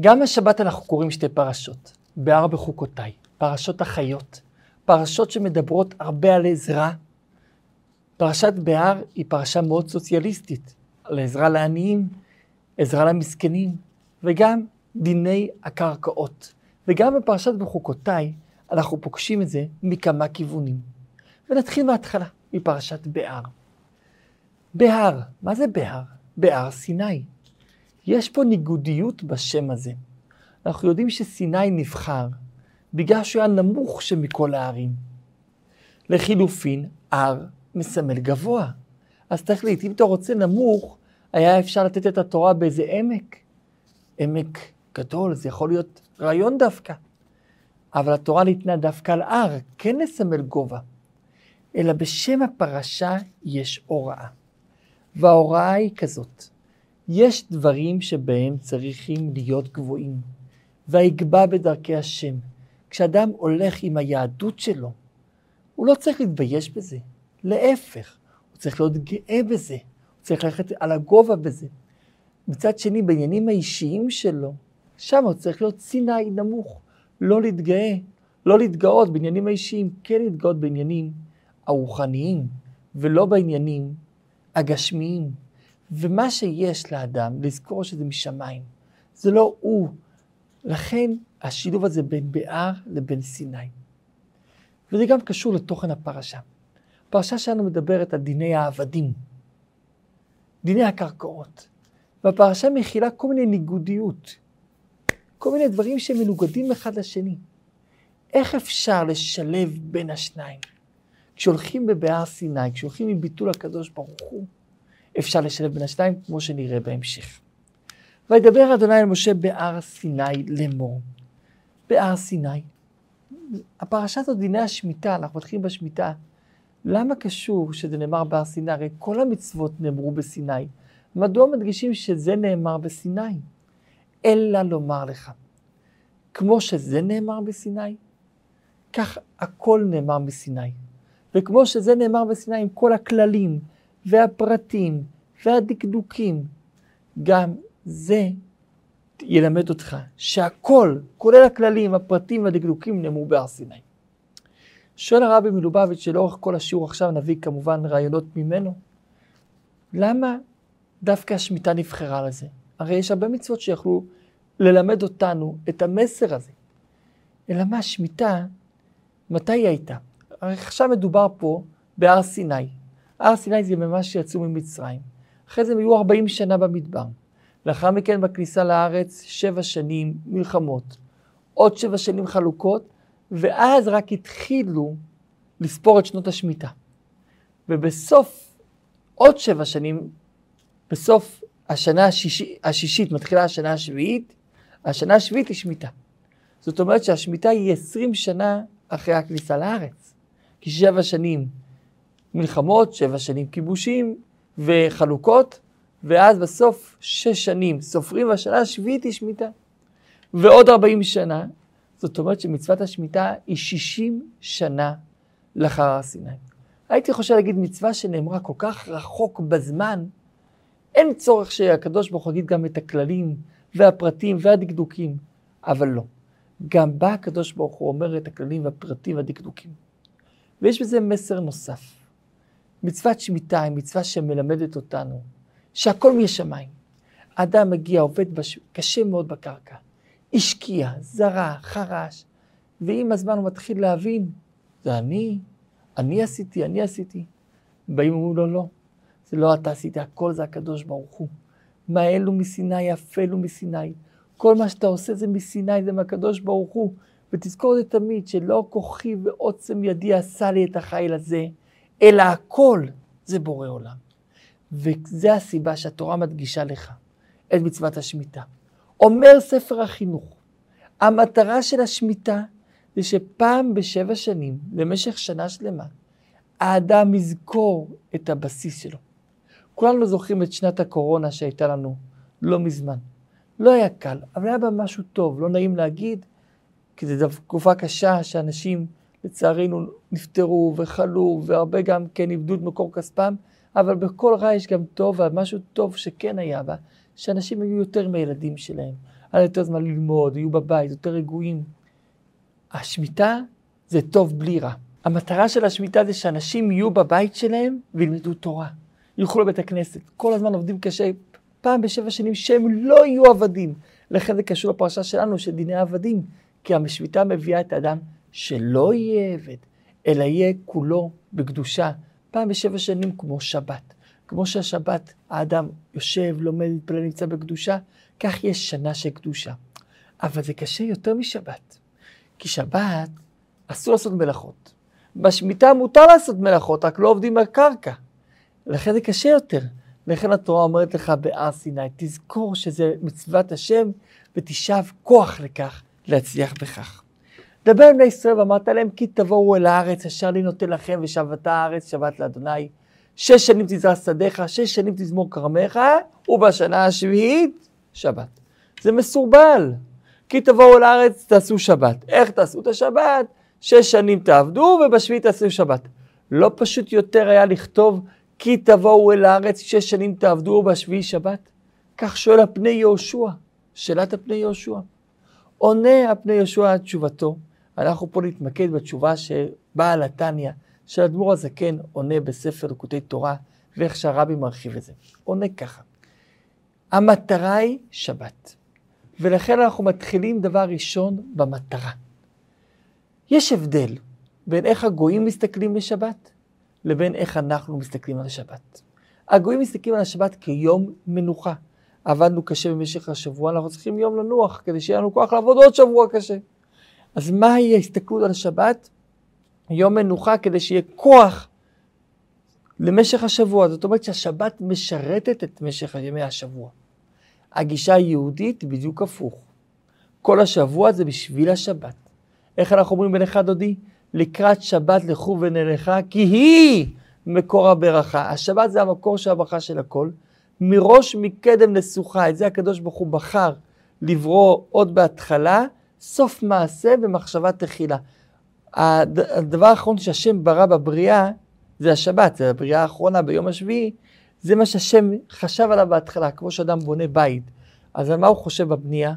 גם השבת אנחנו קוראים שתי פרשות, בהר בחוקותיי, פרשות החיות, פרשות שמדברות הרבה על עזרה. פרשת בהר היא פרשה מאוד סוציאליסטית, על עזרה לעניים, עזרה למסכנים, וגם דיני הקרקעות. וגם בפרשת בחוקותיי אנחנו פוגשים את זה מכמה כיוונים. ונתחיל מההתחלה, מפרשת בהר. בהר, מה זה בהר? בהר סיני. יש פה ניגודיות בשם הזה. אנחנו יודעים שסיני נבחר בגלל שהוא היה נמוך שמכל הערים. לחילופין, הר מסמל גבוה. אז תחליט, אם אתה רוצה נמוך, היה אפשר לתת את התורה באיזה עמק. עמק גדול, זה יכול להיות רעיון דווקא. אבל התורה ניתנה דווקא על הר, כן לסמל גובה. אלא בשם הפרשה יש הוראה. וההוראה היא כזאת, יש דברים שבהם צריכים להיות גבוהים, ויגבה בדרכי השם. כשאדם הולך עם היהדות שלו, הוא לא צריך להתבייש בזה, להפך, הוא צריך להיות גאה בזה, הוא צריך ללכת על הגובה בזה. מצד שני, בעניינים האישיים שלו, שם הוא צריך להיות סיני נמוך, לא להתגאה, לא להתגאות בעניינים האישיים, כן להתגאות בעניינים הרוחניים, ולא בעניינים הגשמיים. ומה שיש לאדם, לזכור שזה משמיים. זה לא הוא. לכן השילוב הזה בין בהר לבין סיני. וזה גם קשור לתוכן הפרשה. הפרשה שלנו מדברת על דיני העבדים, דיני הקרקעות. והפרשה מכילה כל מיני ניגודיות, כל מיני דברים שמנוגדים אחד לשני. איך אפשר לשלב בין השניים? כשהולכים בבהר סיני, כשהולכים עם ביטול הקדוש ברוך הוא, אפשר לשלב בין השניים, כמו שנראה בהמשך. וידבר אדוני אל משה בהר סיני לאמור. בהר סיני. הפרשה הזאת דיני השמיטה, אנחנו מתחילים בשמיטה. למה קשור שזה נאמר בהר סיני? הרי כל המצוות נאמרו בסיני. מדוע מדגישים שזה נאמר בסיני? אלא לומר לך, כמו שזה נאמר בסיני, כך הכל נאמר בסיני. וכמו שזה נאמר בסיני עם כל הכללים והפרטים והדקדוקים, גם זה ילמד אותך שהכל, כולל הכללים, הפרטים והדקדוקים, נאמרו בהר סיני. שואל הרבי מלובביץ' שלאורך כל השיעור עכשיו נביא כמובן רעיונות ממנו. למה דווקא השמיטה נבחרה לזה? הרי יש הרבה מצוות שיכלו ללמד אותנו את המסר הזה. אלא מה, שמיטה, מתי היא הייתה? הרי עכשיו מדובר פה בהר סיני. הר סיני זה ממש שיצאו ממצרים. אחרי זה הם היו 40 שנה במדבר. לאחר מכן בכניסה לארץ, שבע שנים מלחמות. עוד שבע שנים חלוקות, ואז רק התחילו לספור את שנות השמיטה. ובסוף עוד שבע שנים, בסוף השנה השישית, השישית מתחילה השנה השביעית, השנה השביעית היא שמיטה. זאת אומרת שהשמיטה היא 20 שנה אחרי הכניסה לארץ. כי שבע שנים מלחמות, שבע שנים כיבושים וחלוקות, ואז בסוף שש שנים סופרים והשנה השביעית היא שמיטה. ועוד 40 שנה, זאת אומרת שמצוות השמיטה היא 60 שנה לאחר הר סיני. הייתי חושב להגיד מצווה שנאמרה כל כך רחוק בזמן, אין צורך שהקדוש ברוך הוא יגיד גם את הכללים והפרטים והדקדוקים, אבל לא. גם בה הקדוש ברוך הוא אומר את הכללים והפרטים והדקדוקים. ויש בזה מסר נוסף. מצוות שמיטה היא מצווה שמלמדת אותנו שהכל משמיים. האדם מגיע, עובד בש... קשה מאוד בקרקע, השקיע, זרע, חרש, ועם הזמן הוא מתחיל להבין, זה אני, אני עשיתי, אני עשיתי. באים ואומרים לו, לא, זה לא אתה עשית, הכל זה הקדוש ברוך הוא. מה אלו מסיני, אפלו מסיני. כל מה שאתה עושה זה מסיני, זה מהקדוש ברוך הוא. ותזכור את זה תמיד, שלא כוחי ועוצם ידי עשה לי את החיל הזה, אלא הכל זה בורא עולם. וזה הסיבה שהתורה מדגישה לך את מצוות השמיטה. אומר ספר החינוך, המטרה של השמיטה זה שפעם בשבע שנים, למשך שנה שלמה, האדם יזכור את הבסיס שלו. כולנו זוכרים את שנת הקורונה שהייתה לנו לא מזמן. לא היה קל, אבל היה בה משהו טוב, לא נעים להגיד, כי זו תקופה קשה שאנשים לצערנו נפטרו וחלו, והרבה גם כן איבדו את מקור כספם, אבל בכל רע יש גם טוב, ומשהו טוב שכן היה בה, שאנשים היו יותר מהילדים שלהם. היה יותר זמן ללמוד, יהיו בבית, יותר רגועים. השמיטה זה טוב בלי רע. המטרה של השמיטה זה שאנשים יהיו בבית שלהם וילמדו תורה. ילכו לבית הכנסת. כל הזמן עובדים קשה, פעם בשבע שנים שהם לא יהיו עבדים. לכן זה קשור לפרשה שלנו של דיני עבדים. כי השמיטה מביאה את האדם שלא יהיה עבד, אלא יהיה כולו בקדושה. פעם בשבע שנים כמו שבת. כמו שהשבת האדם יושב, לומד, מתפלל, נמצא בקדושה, כך יש שנה של קדושה. אבל זה קשה יותר משבת. כי שבת אסור לעשות מלאכות. בשמיטה מותר לעשות מלאכות, רק לא עובדים על קרקע. לכן זה קשה יותר. לכן התורה אומרת לך בהר סיני, תזכור שזה מצוות השם ותשאב כוח לכך להצליח בכך. דבר עם בני ישראל ואמרת להם כי תבואו אל הארץ אשר לי נותן לכם ושבת הארץ שבת לאדוני. שש שנים תזרע שדיך, שש שנים תזמור כרמך ובשנה השביעית שבת. זה מסורבל. כי תבואו אל הארץ תעשו שבת. איך תעשו את השבת? שש שנים תעבדו ובשביעית תעשו שבת. לא פשוט יותר היה לכתוב כי תבואו אל הארץ שש שנים תעבדו ובשביעי שבת? כך שואל הפני יהושע, שאלת הפני יהושע. עונה הפני יהושע את תשובתו. אנחנו פה נתמקד בתשובה שבעל התניא, של אדמו"ר הזקן, עונה בספר לקוטי תורה, ואיך שהרבי מרחיב את זה. עונה ככה. המטרה היא שבת. ולכן אנחנו מתחילים דבר ראשון במטרה. יש הבדל בין איך הגויים מסתכלים לשבת לבין איך אנחנו מסתכלים על השבת. הגויים מסתכלים על השבת כיום מנוחה. עבדנו קשה במשך השבוע, אנחנו צריכים יום לנוח כדי שיהיה לנו כוח לעבוד עוד שבוע קשה. אז מהי ההסתכלות על השבת? יום מנוחה כדי שיהיה כוח למשך השבוע. זאת אומרת שהשבת משרתת את משך ימי השבוע. הגישה היהודית בדיוק הפוך. כל השבוע זה בשביל השבת. איך אנחנו אומרים בנך דודי? לקראת שבת לכו ונלכה, כי היא מקור הברכה. השבת זה המקור של הברכה של הכל. מראש מקדם לשוחה, את זה הקדוש ברוך הוא בחר לברוא עוד בהתחלה, סוף מעשה במחשבה תחילה. הדבר האחרון שהשם ברא בבריאה זה השבת, זה הבריאה האחרונה ביום השביעי, זה מה שהשם חשב עליו בהתחלה, כמו שאדם בונה בית. אז על מה הוא חושב בבנייה?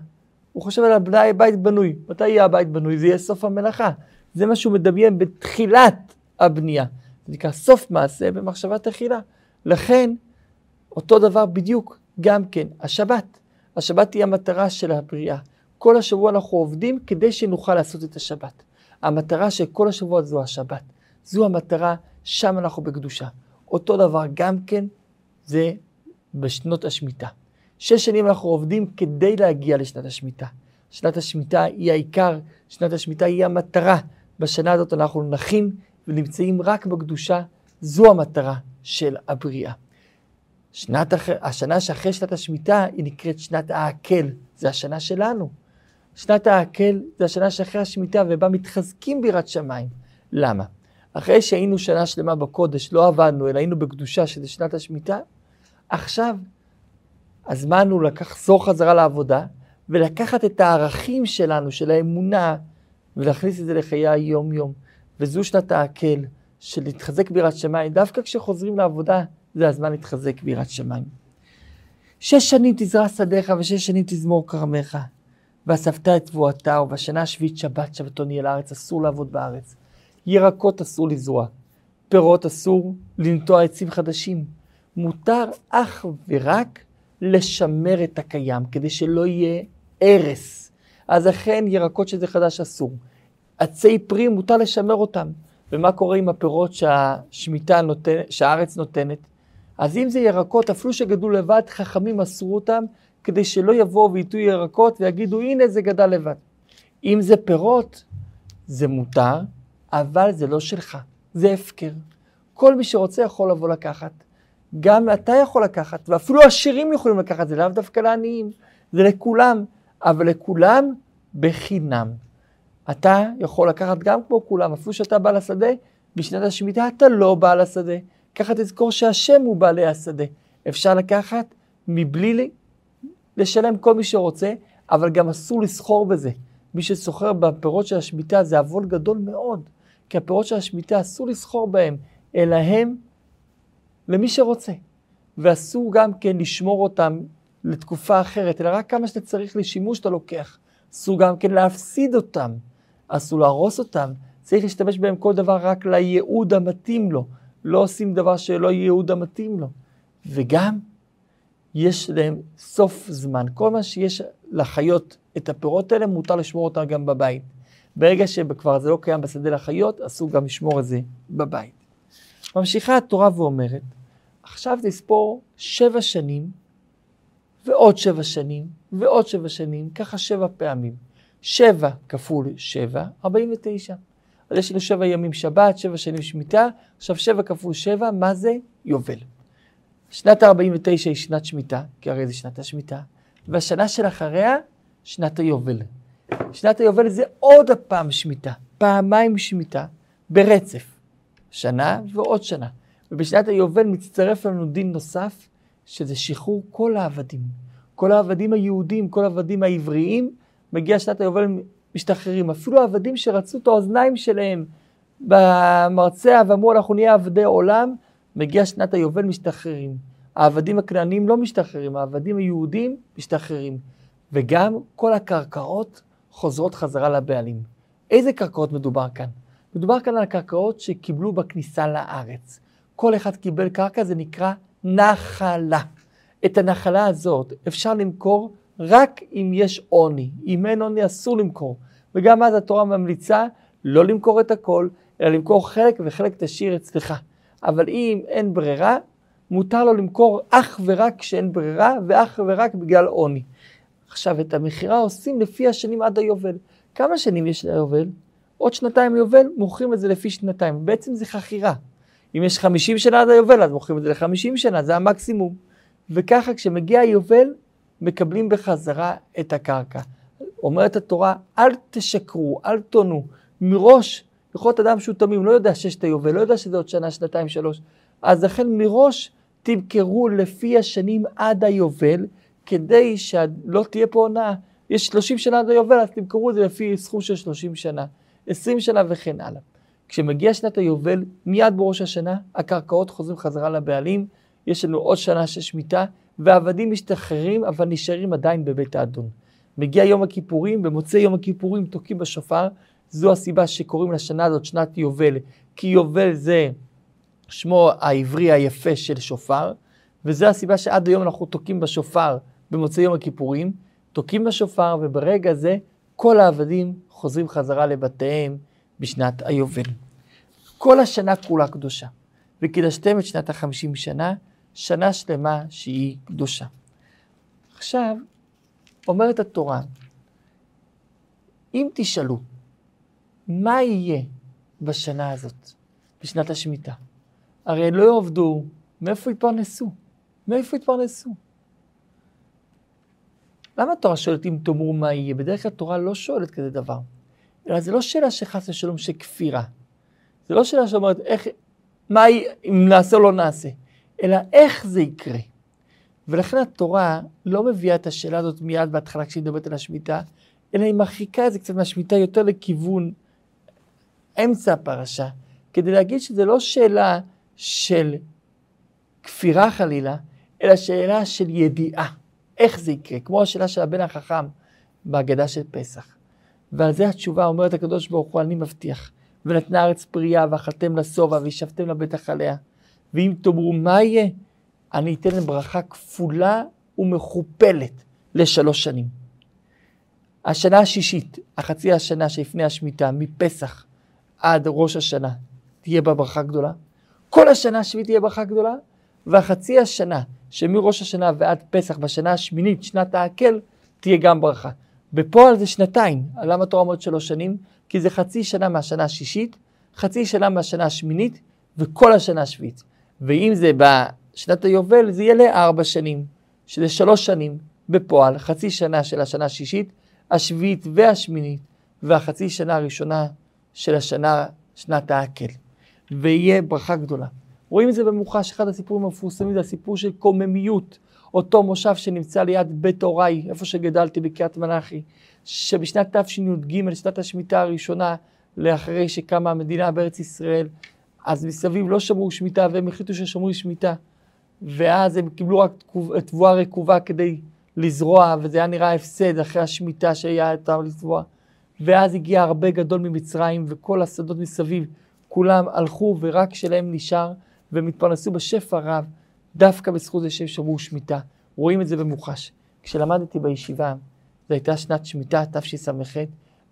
הוא חושב על הבנייה, בית בנוי. מתי יהיה הבית בנוי? זה יהיה סוף המלאכה. זה מה שהוא מדמיין בתחילת הבנייה. זה נקרא סוף מעשה במחשבה תחילה. לכן, אותו דבר בדיוק, גם כן, השבת. השבת היא המטרה של הבריאה. כל השבוע אנחנו עובדים כדי שנוכל לעשות את השבת. המטרה של כל השבוע זו השבת. זו המטרה, שם אנחנו בקדושה. אותו דבר גם כן זה בשנות השמיטה. שש שנים אנחנו עובדים כדי להגיע לשנת השמיטה. שנת השמיטה היא העיקר, שנת השמיטה היא המטרה. בשנה הזאת אנחנו נחים ונמצאים רק בקדושה, זו המטרה של הבריאה. שנת השנה שאחרי שנת השמיטה היא נקראת שנת העקל, זה השנה שלנו. שנת העקל זה השנה שאחרי השמיטה ובה מתחזקים בירת שמיים. למה? אחרי שהיינו שנה שלמה בקודש, לא עבדנו, אלא היינו בקדושה, שזה שנת השמיטה, עכשיו הזמן הוא לחזור חזרה לעבודה ולקחת את הערכים שלנו, של האמונה, ולהכניס את זה לחיי היום-יום. וזו שנת העקל, של להתחזק בירת שמיים. דווקא כשחוזרים לעבודה, זה הזמן להתחזק בירת שמיים. שש שנים תזרע שדיך ושש שנים תזמור כרמך. ואספת את תבואתה, ובשנה השביעית שבת שבתון יהיה לארץ, אסור לעבוד בארץ. ירקות אסור לזרוע, פירות אסור לנטוע עצים חדשים. מותר אך ורק לשמר את הקיים, כדי שלא יהיה הרס. אז אכן ירקות שזה חדש אסור. עצי פרי מותר לשמר אותם. ומה קורה עם הפירות שהשמיטה נותנת, שהארץ נותנת? אז אם זה ירקות, אפילו שגדלו לבד, חכמים אסרו אותם, כדי שלא יבואו וייטו ירקות ויגידו, הנה זה גדל לבד. אם זה פירות, זה מותר, אבל זה לא שלך, זה הפקר. כל מי שרוצה יכול לבוא לקחת. גם אתה יכול לקחת, ואפילו עשירים יכולים לקחת, זה לאו דווקא לעניים, זה לכולם, אבל לכולם בחינם. אתה יכול לקחת גם כמו כולם, אפילו שאתה בעל השדה, בשנת השמיטה אתה לא בעל השדה. ככה תזכור שהשם הוא בעלי השדה. אפשר לקחת מבלי לשלם כל מי שרוצה, אבל גם אסור לסחור בזה. מי שסוחר בפירות של השמיטה זה עוון גדול מאוד, כי הפירות של השמיטה אסור לסחור בהם, אלא הם למי שרוצה. ואסור גם כן לשמור אותם לתקופה אחרת, אלא רק כמה שאתה צריך לשימוש אתה לוקח. אסור גם כן להפסיד אותם, אסור להרוס אותם, צריך להשתמש בהם כל דבר רק לייעוד המתאים לו. לא עושים דבר שלא ייעוד המתאים לו. וגם יש להם סוף זמן. כל מה שיש לחיות את הפירות האלה, מותר לשמור אותם גם בבית. ברגע שכבר זה לא קיים בשדה לחיות, אסור גם לשמור את זה בבית. ממשיכה התורה ואומרת, עכשיו תספור שבע שנים, ועוד שבע שנים, ועוד שבע שנים, ככה שבע פעמים. שבע כפול שבע, ארבעים ותשע. אז יש לנו שבע ימים שבת, שבע שנים שמיטה, עכשיו שבע כפול שבע, מה זה? יובל. שנת ה-49 היא שנת שמיטה, כי הרי זה שנת השמיטה, והשנה שלאחריה, שנת היובל. שנת היובל זה עוד הפעם שמיטה, פעמיים שמיטה, ברצף. שנה ועוד שנה. ובשנת היובל מצטרף לנו דין נוסף, שזה שחרור כל העבדים. כל העבדים היהודים, כל העבדים העבריים, מגיע שנת היובל משתחררים. אפילו העבדים שרצו את האוזניים שלהם במרצע ואמרו אנחנו נהיה עבדי עולם, מגיע שנת היובל משתחררים. העבדים הכנענים לא משתחררים, העבדים היהודים משתחררים. וגם כל הקרקעות חוזרות חזרה לבעלים. איזה קרקעות מדובר כאן? מדובר כאן על הקרקעות שקיבלו בכניסה לארץ. כל אחד קיבל קרקע, זה נקרא נחלה. את הנחלה הזאת אפשר למכור רק אם יש עוני. אם אין עוני אסור למכור. וגם אז התורה ממליצה לא למכור את הכל, אלא למכור חלק וחלק תשאיר אצלך. אבל אם אין ברירה, מותר לו למכור אך ורק כשאין ברירה, ואך ורק בגלל עוני. עכשיו, את המכירה עושים לפי השנים עד היובל. כמה שנים יש ליובל? עוד שנתיים יובל, מוכרים את זה לפי שנתיים. בעצם זה חכירה. אם יש 50 שנה עד היובל, אז מוכרים את זה ל-50 שנה, זה המקסימום. וככה כשמגיע היובל, מקבלים בחזרה את הקרקע. אומרת התורה, אל תשקרו, אל תונו. מראש, יכול להיות אדם שהוא תמים, לא יודע שיש את היובל, לא יודע שזה עוד שנה, שנתיים, שלוש. אז לכן מראש תמכרו לפי השנים עד היובל, כדי שלא תהיה פה הונאה. יש 30 שנה עד היובל, אז תמכרו את זה לפי סכום של 30 שנה, 20 שנה וכן הלאה. כשמגיע שנת היובל, מיד בראש השנה, הקרקעות חוזרים חזרה לבעלים, יש לנו עוד שנה של שמיטה, והעבדים משתחררים, אבל נשארים עדיין בבית האדון. מגיע יום הכיפורים, במוצאי יום הכיפורים תוקעים בשופר, זו הסיבה שקוראים לשנה הזאת שנת יובל, כי יובל זה שמו העברי היפה של שופר, וזו הסיבה שעד היום אנחנו תוקעים בשופר במוצאי יום הכיפורים, תוקעים בשופר, וברגע זה כל העבדים חוזרים חזרה לבתיהם בשנת היובל. כל השנה כולה קדושה, וקידשתם את שנת החמישים שנה, שנה שלמה שהיא קדושה. עכשיו, אומרת התורה, אם תשאלו, מה יהיה בשנה הזאת, בשנת השמיטה? הרי לא יעבדו, מאיפה יתפרנסו? מאיפה יתפרנסו? למה התורה שואלת אם תאמרו מה יהיה? בדרך כלל התורה לא שואלת כזה דבר. אלא זה לא שאלה שחס ושלום שכפירה. זה לא שאלה שאומרת איך, מה יהיה, אם נעשה או לא נעשה, אלא איך זה יקרה. ולכן התורה לא מביאה את השאלה הזאת מיד בהתחלה כשהיא מדברת על השמיטה, אלא היא מרחיקה את זה קצת מהשמיטה יותר לכיוון אמצע הפרשה, כדי להגיד שזה לא שאלה של כפירה חלילה, אלא שאלה של ידיעה, איך זה יקרה, כמו השאלה של הבן החכם בהגדה של פסח. ועל זה התשובה אומרת הקדוש ברוך הוא, אני מבטיח, ונתנה ארץ פריאה, ואכלתם לשובע, וישבתם לבטח עליה. ואם תאמרו מה יהיה, אני אתן ברכה כפולה ומכופלת לשלוש שנים. השנה השישית, החצי השנה שלפני השמיטה, מפסח עד ראש השנה, תהיה בה ברכה גדולה. כל השנה השביעית תהיה ברכה גדולה, והחצי השנה, שמראש השנה ועד פסח, בשנה השמינית, שנת העקל, תהיה גם ברכה. בפועל זה שנתיים. למה התורה אומרת שלוש שנים? כי זה חצי שנה מהשנה השישית, חצי שנה מהשנה השמינית, וכל השנה השביעית. ואם זה בשנת היובל, זה יהיה לארבע שנים, שזה שלוש שנים בפועל, חצי שנה של השנה השישית, השביעית והשמינית, והחצי שנה הראשונה של השנה, שנת העקל. ויהיה ברכה גדולה. רואים את זה במוחש, אחד הסיפורים המפורסמים זה הסיפור של קוממיות, אותו מושב שנמצא ליד בית הוריי, איפה שגדלתי בקריית מלאכי, שבשנת תשי"ג, שנת השמיטה הראשונה, לאחרי שקמה המדינה בארץ ישראל, אז מסביב לא שמרו שמיטה והם החליטו ששמרו שמיטה. ואז הם קיבלו רק תבואה רקובה כדי לזרוע, וזה היה נראה הפסד אחרי השמיטה שהיה יותר לזרוע. ואז הגיע הרבה גדול ממצרים, וכל השדות מסביב, כולם הלכו, ורק שלהם נשאר, והם התפרנסו בשפע רב, דווקא בזכות זה שהם שמרו שמיטה. רואים את זה במוחש. כשלמדתי בישיבה, זו הייתה שנת שמיטה, תשס"ח,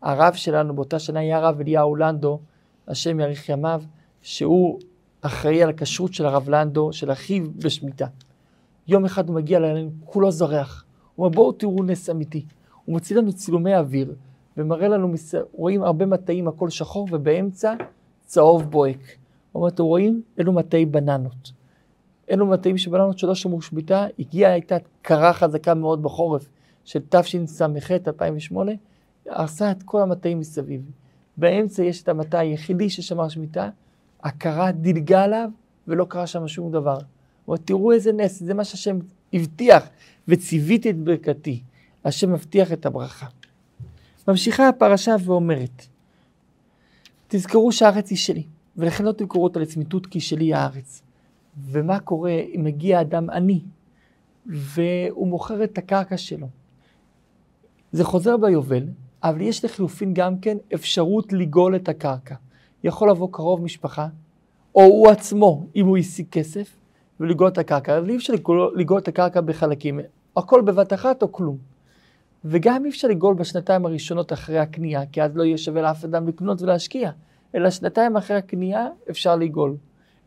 הרב שלנו באותה שנה היה הרב אליהו לנדו, השם יאריך ימיו, שהוא אחראי על הכשרות של הרב לנדו, של אחיו בשמיטה. יום אחד הוא מגיע אלינו, כולו זורח. הוא אומר, בואו תראו נס אמיתי. הוא מוציא לנו צילומי אוויר, ומראה לנו, רואים הרבה מטעים, הכל שחור, ובאמצע צהוב בוהק. הוא אומר, אתם רואים? אלו מטעי בננות. אלו מטעים של בננות שלא שמרו שמיטה, הגיעה, הייתה קרה חזקה מאוד בחורף של תשס"ח, 2008, הרסה את כל המטעים מסביב. באמצע יש את המטע היחידי ששמר שמיטה, הקרה דילגה עליו ולא קרה שם שום דבר. הוא אומר, תראו איזה נס, זה מה שהשם הבטיח, וציוויתי את ברכתי. השם מבטיח את הברכה. ממשיכה הפרשה ואומרת, תזכרו שהארץ היא שלי, ולכן לא תמכרו אותה לצמיתות כי שלי הארץ. ומה קורה אם מגיע אדם עני, והוא מוכר את הקרקע שלו. זה חוזר ביובל, אבל יש לחילופין גם כן אפשרות לגאול את הקרקע. יכול לבוא קרוב משפחה, או הוא עצמו, אם הוא השיג כסף, ולגאול את הקרקע. אבל אי אפשר לגאול את הקרקע בחלקים, הכל בבת אחת או כלום. וגם אי אפשר לגאול בשנתיים הראשונות אחרי הקנייה, כי אז לא יהיה שווה לאף אדם לקנות ולהשקיע, אלא שנתיים אחרי הקנייה אפשר לגאול.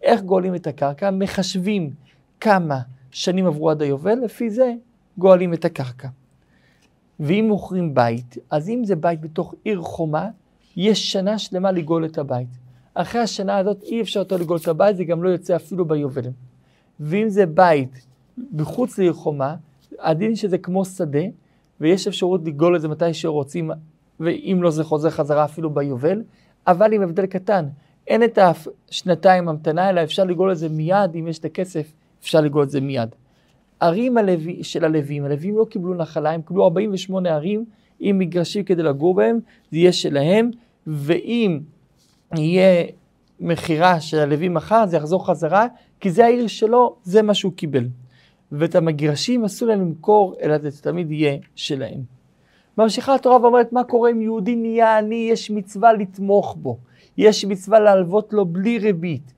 איך גואלים את הקרקע? מחשבים כמה שנים עברו עד היובל, לפי זה גואלים את הקרקע. ואם מוכרים בית, אז אם זה בית בתוך עיר חומה, יש שנה שלמה לגאול את הבית. אחרי השנה הזאת אי אפשר יותר לגאול את הבית, זה גם לא יוצא אפילו ביובל. ואם זה בית מחוץ לעיר חומה, הדין שזה כמו שדה, ויש אפשרות לגאול את זה מתי שרוצים, ואם לא זה חוזר חזרה אפילו ביובל, אבל עם הבדל קטן, אין את השנתיים המתנה, אלא אפשר לגאול את זה מיד, אם יש את הכסף, אפשר לגאול את זה מיד. ערים הלוי, של הלווים, הלווים לא קיבלו נחלה, הם קיבלו 48 ערים עם מגרשים כדי לגור בהם, זה יהיה שלהם, ואם יהיה מכירה של הלווים מחר, זה יחזור חזרה, כי זה העיר שלו, זה מה שהוא קיבל. ואת המגרשים אסור להם למכור, אלא זה תמיד יהיה שלהם. ממשיכה התורה ואומרת, מה קורה אם יהודי נהיה עני, יש מצווה לתמוך בו. יש מצווה להלוות לו בלי ריבית.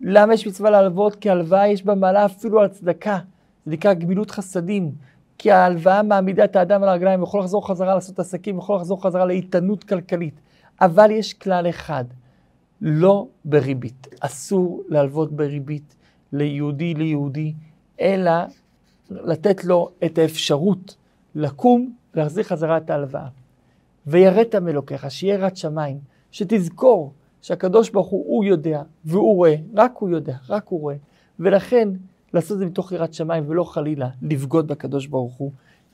למה יש מצווה להלוות? כי הלוואה יש בה מעלה אפילו על צדקה. זה נקרא גמילות חסדים. כי ההלוואה מעמידה את האדם על הרגליים, יכול לחזור חזרה לעשות עסקים, יכול לחזור חזרה לאיתנות כלכלית. אבל יש כלל אחד, לא בריבית. אסור להלוות בריבית ליהודי ליהודי, אלא לתת לו את האפשרות לקום ולהחזיר חזרה את ההלוואה. ויראת מאלוקיך, שיהיה יראת שמיים, שתזכור שהקדוש ברוך הוא, הוא יודע, והוא רואה, רק הוא יודע, רק הוא רואה. ולכן, לעשות את זה מתוך יראת שמיים, ולא חלילה לבגוד בקדוש ברוך הוא.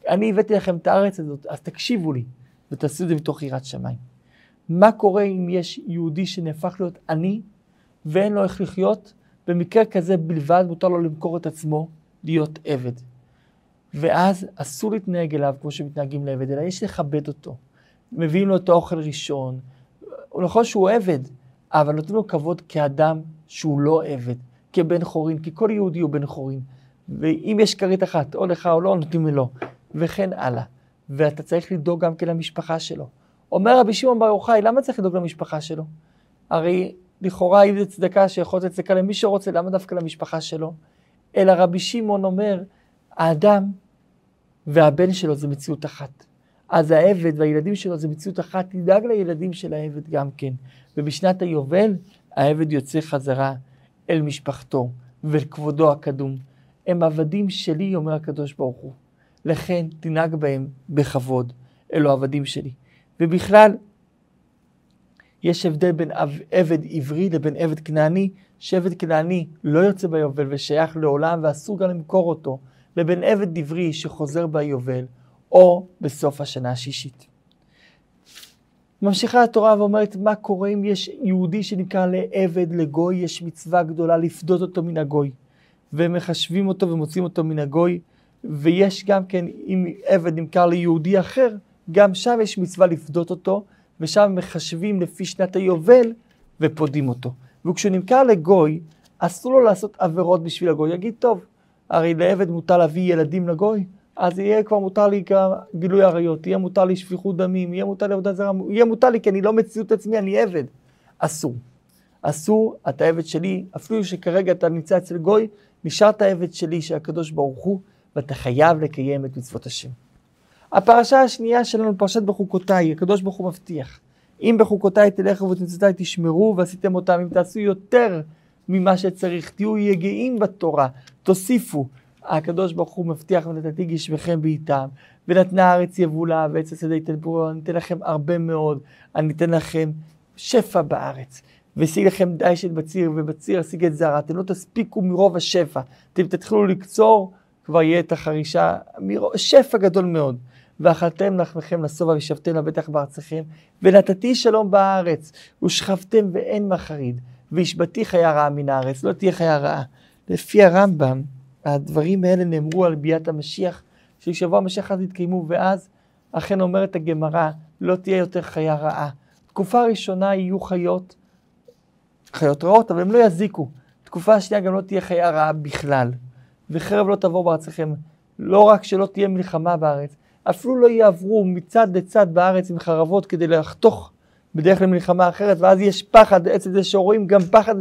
אני הבאתי לכם את הארץ הזאת, אז תקשיבו לי, ותעשו את זה מתוך יראת שמיים. מה קורה אם יש יהודי שנהפך להיות עני, ואין לו איך לחיות? במקרה כזה בלבד מותר לו למכור את עצמו, להיות עבד. ואז אסור להתנהג אליו כמו שמתנהגים לעבד, אלא יש לכבד אותו. מביאים לו את האוכל ראשון. נכון שהוא עבד, אבל נותנים לו כבוד כאדם שהוא לא עבד, כבן חורין, כי כל יהודי הוא בן חורין. ואם יש כרית אחת, או לך או לא, נותנים לו, וכן הלאה. ואתה צריך לדאוג גם כן למשפחה שלו. אומר רבי שמעון בר יוחאי, למה צריך לדאוג למשפחה שלו? הרי לכאורה אם זה צדקה שיכול לתת צדקה למי שרוצה, למה דווקא למשפחה שלו? אלא רבי שמעון אומר, האדם והבן שלו זה מציאות אחת. אז העבד והילדים שלו זה מציאות אחת, תדאג לילדים של העבד גם כן. ובשנת היובל העבד יוצא חזרה אל משפחתו ולכבודו הקדום. הם עבדים שלי, אומר הקדוש ברוך הוא. לכן תנהג בהם בכבוד, אלו עבדים שלי. ובכלל, יש הבדל בין עבד עברי לבין עבד כנעני, שעבד כנעני לא יוצא ביובל ושייך לעולם ואסור גם למכור אותו, לבין עבד עברי שחוזר ביובל או בסוף השנה השישית. ממשיכה התורה ואומרת מה קורה אם יש יהודי שנקרא לעבד, לגוי, יש מצווה גדולה לפדות אותו מן הגוי. ומחשבים אותו ומוצאים אותו מן הגוי, ויש גם כן, אם עבד נמכר ליהודי אחר, גם שם יש מצווה לפדות אותו, ושם מחשבים לפי שנת היובל ופודים אותו. וכשהוא נמכר לגוי, אסור לו לעשות עבירות בשביל הגוי. יגיד, טוב, הרי לעבד מותר להביא ילדים לגוי, אז יהיה כבר מותר לי גילוי עריות, יהיה מותר לי שפיכות דמים, יהיה מותר לי עבודה זרה, יהיה מותר לי כי אני לא מציאות עצמי, אני עבד. אסור. אסור, אתה עבד שלי, אפילו שכרגע אתה נמצא אצל גוי, נשארת עבד שלי של הקדוש ברוך הוא, ואתה חייב לקיים את מצוות השם. הפרשה השנייה שלנו, פרשת בחוקותיי, הקדוש ברוך הוא מבטיח. אם בחוקותיי תלכו ותמצאותיי תשמרו ועשיתם אותם, אם תעשו יותר ממה שצריך, תהיו יגעים בתורה, תוסיפו. הקדוש ברוך הוא מבטיח ונתתי גשמכם בעיתם, ונתנה הארץ יבולה ועץ השדה ייתן אני אתן לכם הרבה מאוד, אני אתן לכם שפע בארץ. והשיג לכם די של בציר, ובציר אשיג את זרע. אתם לא תספיקו מרוב השפע. אתם תתחילו לקצור, כבר יהיה את החרישה, מרוב, שפע גדול מאוד. ואכלתם לחמכם לשובע ושבתם לבטח בארצכם, ונתתי שלום בארץ, ושכבתם ואין מחריד, והשבתי חיה רעה מן הארץ, לא תהיה חיה רעה. לפי הרמב"ם, הדברים האלה נאמרו על ביאת המשיח, ששבוע המשיח אז יתקיימו, ואז אכן אומרת הגמרא, לא תהיה יותר חיה רעה. תקופה ראשונה יהיו חיות, חיות רעות, אבל הם לא יזיקו. תקופה שנייה גם לא תהיה חיה רעה בכלל. וחרב לא תבוא בארצכם. לא רק שלא תהיה מלחמה בארץ, אפילו לא יעברו מצד לצד בארץ עם חרבות כדי לחתוך בדרך למלחמה אחרת, ואז יש פחד, אצל זה שרואים גם פחד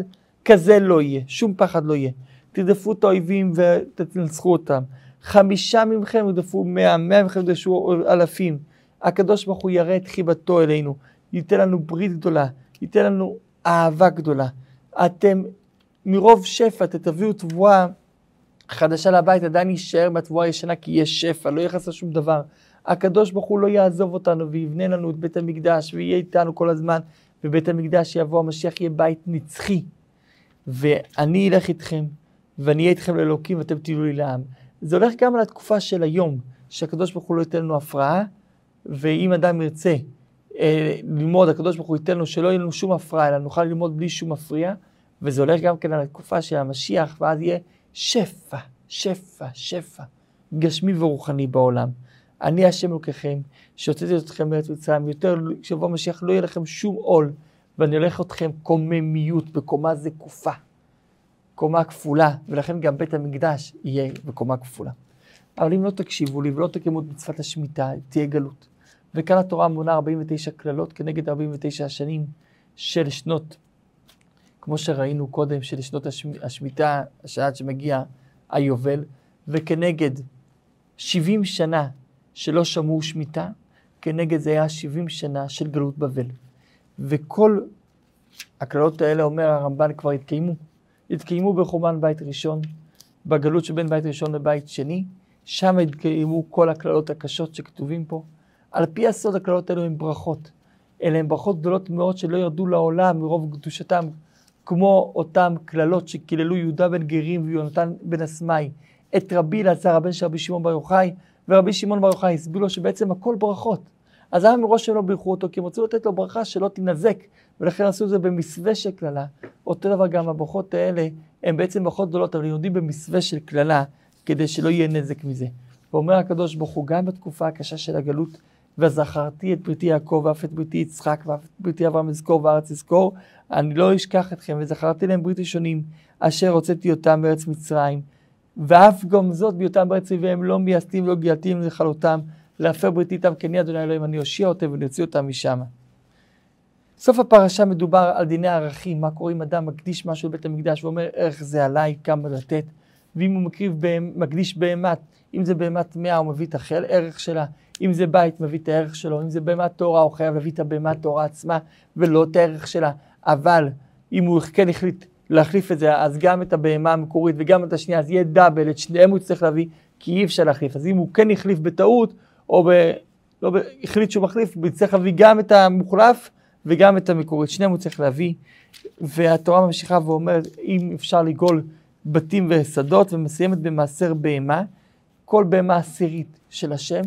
כזה לא יהיה, שום פחד לא יהיה. תרדפו את האויבים ותנצחו אותם. חמישה מכם ירדפו מאה, מאה מכם ירדפו אלפים. הקדוש ברוך הוא יראה את חיבתו אלינו, ייתן לנו ברית גדולה, ייתן לנו אהבה גדולה. אתם מרוב שפע תביאו תבואה חדשה לבית, עדיין יישאר בתבואה הישנה כי יש שפע, לא יחס לשום דבר. הקדוש ברוך הוא לא יעזוב אותנו ויבנה לנו את בית המקדש ויהיה איתנו כל הזמן, ובית המקדש יבוא המשיח יהיה בית נצחי. ואני אלך איתכם, ואני אהיה איתכם לאלוקים ואתם תהיו לי לעם. זה הולך גם על התקופה של היום, שהקדוש ברוך הוא לא ייתן לנו הפרעה, ואם אדם ירצה אה, ללמוד, הקדוש ברוך הוא ייתן לנו שלא יהיה לנו שום הפרעה, אלא נוכל ללמוד בלי שום מפריע, וזה הולך גם כן על התקופה של המשיח, ואז יהיה שפע, שפע, שפע, גשמי ורוחני בעולם. אני השם אלוקיכם, שהוצאתי אתכם מארץ מצרים, יותר כשבוא משיח לא יהיה לכם שום עול, ואני הולך אתכם קוממיות בקומה זקופה, קומה כפולה, ולכן גם בית המקדש יהיה בקומה כפולה. אבל אם לא תקשיבו לי ולא תקיימו את מצוות השמיטה, תהיה גלות. וכאן התורה מונה 49 קללות כנגד 49 השנים של שנות כמו שראינו קודם, של שנות השמיטה, שעד שמגיע היובל, וכנגד 70 שנה שלא שמעו שמיטה, כנגד זה היה 70 שנה של גלות בבל. וכל הקללות האלה, אומר הרמב"ן, כבר התקיימו. התקיימו בחורבן בית ראשון, בגלות שבין בית ראשון לבית שני, שם התקיימו כל הקללות הקשות שכתובים פה. על פי הסוד הקללות האלו הן ברכות. אלה הן ברכות גדולות מאוד שלא ירדו לעולם מרוב קדושתם, כמו אותם קללות שקיללו יהודה בן גרים ויונתן בן אסמאי, את רבי אלעזר, הבן של רבי שמעון בר יוחאי, ורבי שמעון בר יוחאי הסביר לו שבעצם הכל ברכות. אז למה מראש הם לא בירכו אותו? כי הם רצו לתת לו ברכה שלא תינזק, ולכן עשו את זה במסווה של קללה. אותו דבר גם הברכות האלה, הן בעצם ברכות גדולות, אבל יורדים במסווה של קללה, כדי שלא יהיה נזק מזה. ואומר הקדוש ברוך הוא, גם בתקופה הקשה של הגלות, וזכרתי את בריתי יעקב ואף את בריתי יצחק ואף את בריתי אברהם אזכור וארץ אזכור, אני לא אשכח אתכם, וזכרתי להם ברית ראשונים, אשר הוצאתי אותם מארץ מצרים, ואף גם זאת בהיותם בארץ אויביהם לא מייסדים ולא גיילתים לכלותם, להפר בריתי איתם, כי אני אדוני אלוהים, אני אושיע אותם ואני אוציא אותם משם. סוף הפרשה מדובר על דיני ערכים, מה קורה אם אדם מקדיש משהו לבית המקדש ואומר ערך זה עליי, כמה לתת, ואם הוא מקריב, מקדיש בהמת, אם זה בהמת מאה הוא מביא את החל, ערך שלה, אם זה בית מביא את הערך שלו, אם זה בהמת תורה הוא חייב להביא את הבהמת תורה עצמה ולא את הערך שלה, אבל אם הוא כן החליט להחליף את זה, אז גם את הבהמה המקורית וגם את השנייה, אז יהיה דאבל, את שניהם הוא יצטרך להביא, כי אי אפשר להחליף. אז אם הוא כן החליף בטעות, או ב... לא ב... החליט שהוא מחליף, הוא יצטרך להביא גם את המוחלף וגם את המקורית. שניהם הוא צריך להביא. והתורה ממשיכה ואומרת, אם אפשר לגאול בתים ושדות, ומסיימת במעשר בהמה, כל בהמה עשירית של השם,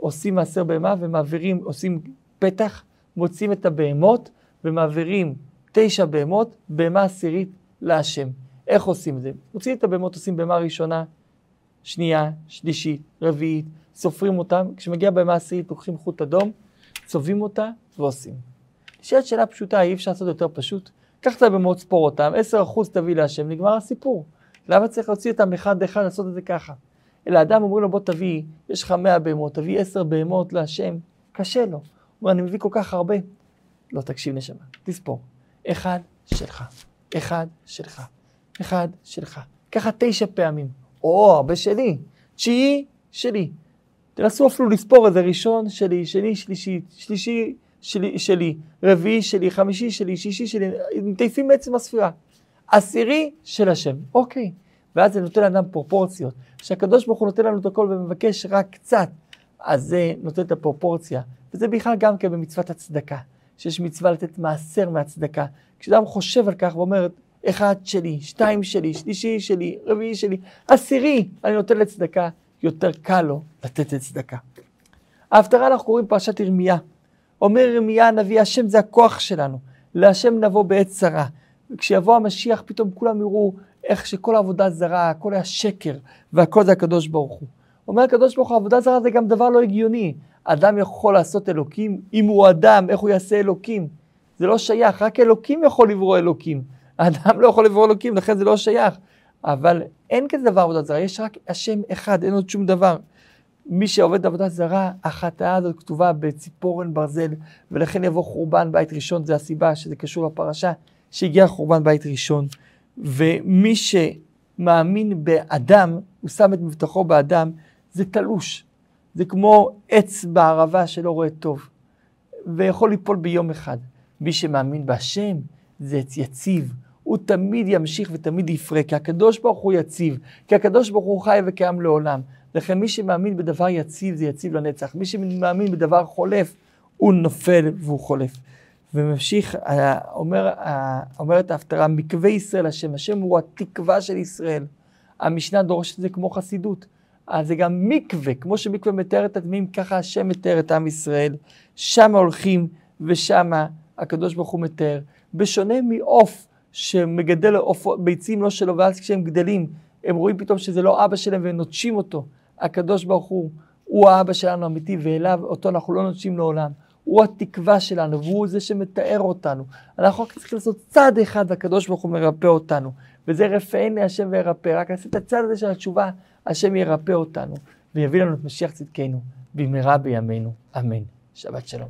עושים מעשר בהמה ומעבירים, עושים פתח, מוצאים את הבהמות ומעבירים תשע בהמות, בהמה עשירית להשם. איך עושים את זה? מוציאים את הבהמות, עושים בהמה ראשונה, שנייה, שלישית, רביעית, סופרים אותם, כשמגיע בהמה עשירית לוקחים חוט אדום, צובעים אותה ועושים. נשאלת שאלה פשוטה, אי אפשר לעשות יותר פשוט? קח את הבהמות, ספור אותם, 10% תביא להשם, נגמר הסיפור. למה צריך להוציא אותם אחד-אחד לעשות את זה ככה? אלא האדם אומרים לו, בוא תביא, יש לך מאה בהמות, תביא עשר בהמות להשם, קשה לו. הוא אומר, אני מביא כל כך הרבה. לא, תקשיב נשמה, תספור. אחד שלך, אחד שלך, אחד שלך. ככה תשע פעמים. או, הרבה שלי. תשיעי שלי. תנסו אפילו לספור איזה ראשון שלי, שני שלישי, שלישי שלי, שלי, רביעי שלי, חמישי שלי, שישי שלי, מטייפים בעצם הספירה. עשירי של השם, אוקיי. ואז זה נותן לאדם פרופורציות. כשהקדוש ברוך הוא נותן לנו את הכל ומבקש רק קצת, אז זה נותן את הפרופורציה. וזה בכלל גם כן במצוות הצדקה, שיש מצווה לתת מעשר מהצדקה. כשאדם חושב על כך ואומר, אחד שלי, שתיים שלי, שלישי שלי, רביעי שלי, עשירי, אני נותן לצדקה, יותר קל לו לתת לצדקה. ההפטרה אנחנו קוראים פרשת ירמיה. אומר ירמיה הנביא, השם זה הכוח שלנו, להשם נבוא בעת צרה. וכשיבוא המשיח פתאום כולם יראו איך שכל העבודה זרה, הכל היה שקר, והכל זה הקדוש ברוך הוא. אומר הקדוש ברוך הוא, עבודה זרה זה גם דבר לא הגיוני. אדם יכול לעשות אלוקים, אם הוא אדם, איך הוא יעשה אלוקים? זה לא שייך, רק אלוקים יכול לברוא אלוקים. האדם לא יכול לברוא אלוקים, לכן זה לא שייך. אבל אין כזה דבר עבודה זרה, יש רק השם אחד, אין עוד שום דבר. מי שעובד עבודה זרה, החטאה הזאת כתובה בציפורן ברזל, ולכן יבוא חורבן בית ראשון, זה הסיבה שזה קשור לפרשה, שהגיע חורבן בית ראשון. ומי שמאמין באדם, הוא שם את מבטחו באדם, זה תלוש. זה כמו עץ בערבה שלא רואה טוב, ויכול ליפול ביום אחד. מי שמאמין בהשם, זה עץ יציב. הוא תמיד ימשיך ותמיד יפרה, כי הקדוש ברוך הוא יציב, כי הקדוש ברוך הוא חי וקיים לעולם. לכן מי שמאמין בדבר יציב, זה יציב לנצח. מי שמאמין בדבר חולף, הוא נופל והוא חולף. וממשיך, אה, אומר, אה, אומרת ההפטרה, מקווה ישראל השם, השם הוא התקווה של ישראל. המשנה דורשת את זה כמו חסידות. אז זה גם מקווה, כמו שמקווה מתאר את הדמים, ככה השם מתאר את עם ישראל. שם הולכים ושם הקדוש ברוך הוא מתאר. בשונה מעוף שמגדל עוף, ביצים לא שלו, ואז כשהם גדלים, הם רואים פתאום שזה לא אבא שלהם והם נוטשים אותו. הקדוש ברוך הוא, הוא האבא שלנו האמיתי, ואליו, אותו אנחנו לא נוטשים לעולם. הוא התקווה שלנו, והוא זה שמתאר אותנו. אנחנו רק צריכים לעשות צעד אחד, והקדוש ברוך הוא מרפא אותנו. וזה רפאני השם וירפא. רק נעשה את הצעד הזה של התשובה, השם ירפא אותנו, ויביא לנו את משיח צדקנו, במהרה בימינו. אמן. שבת שלום.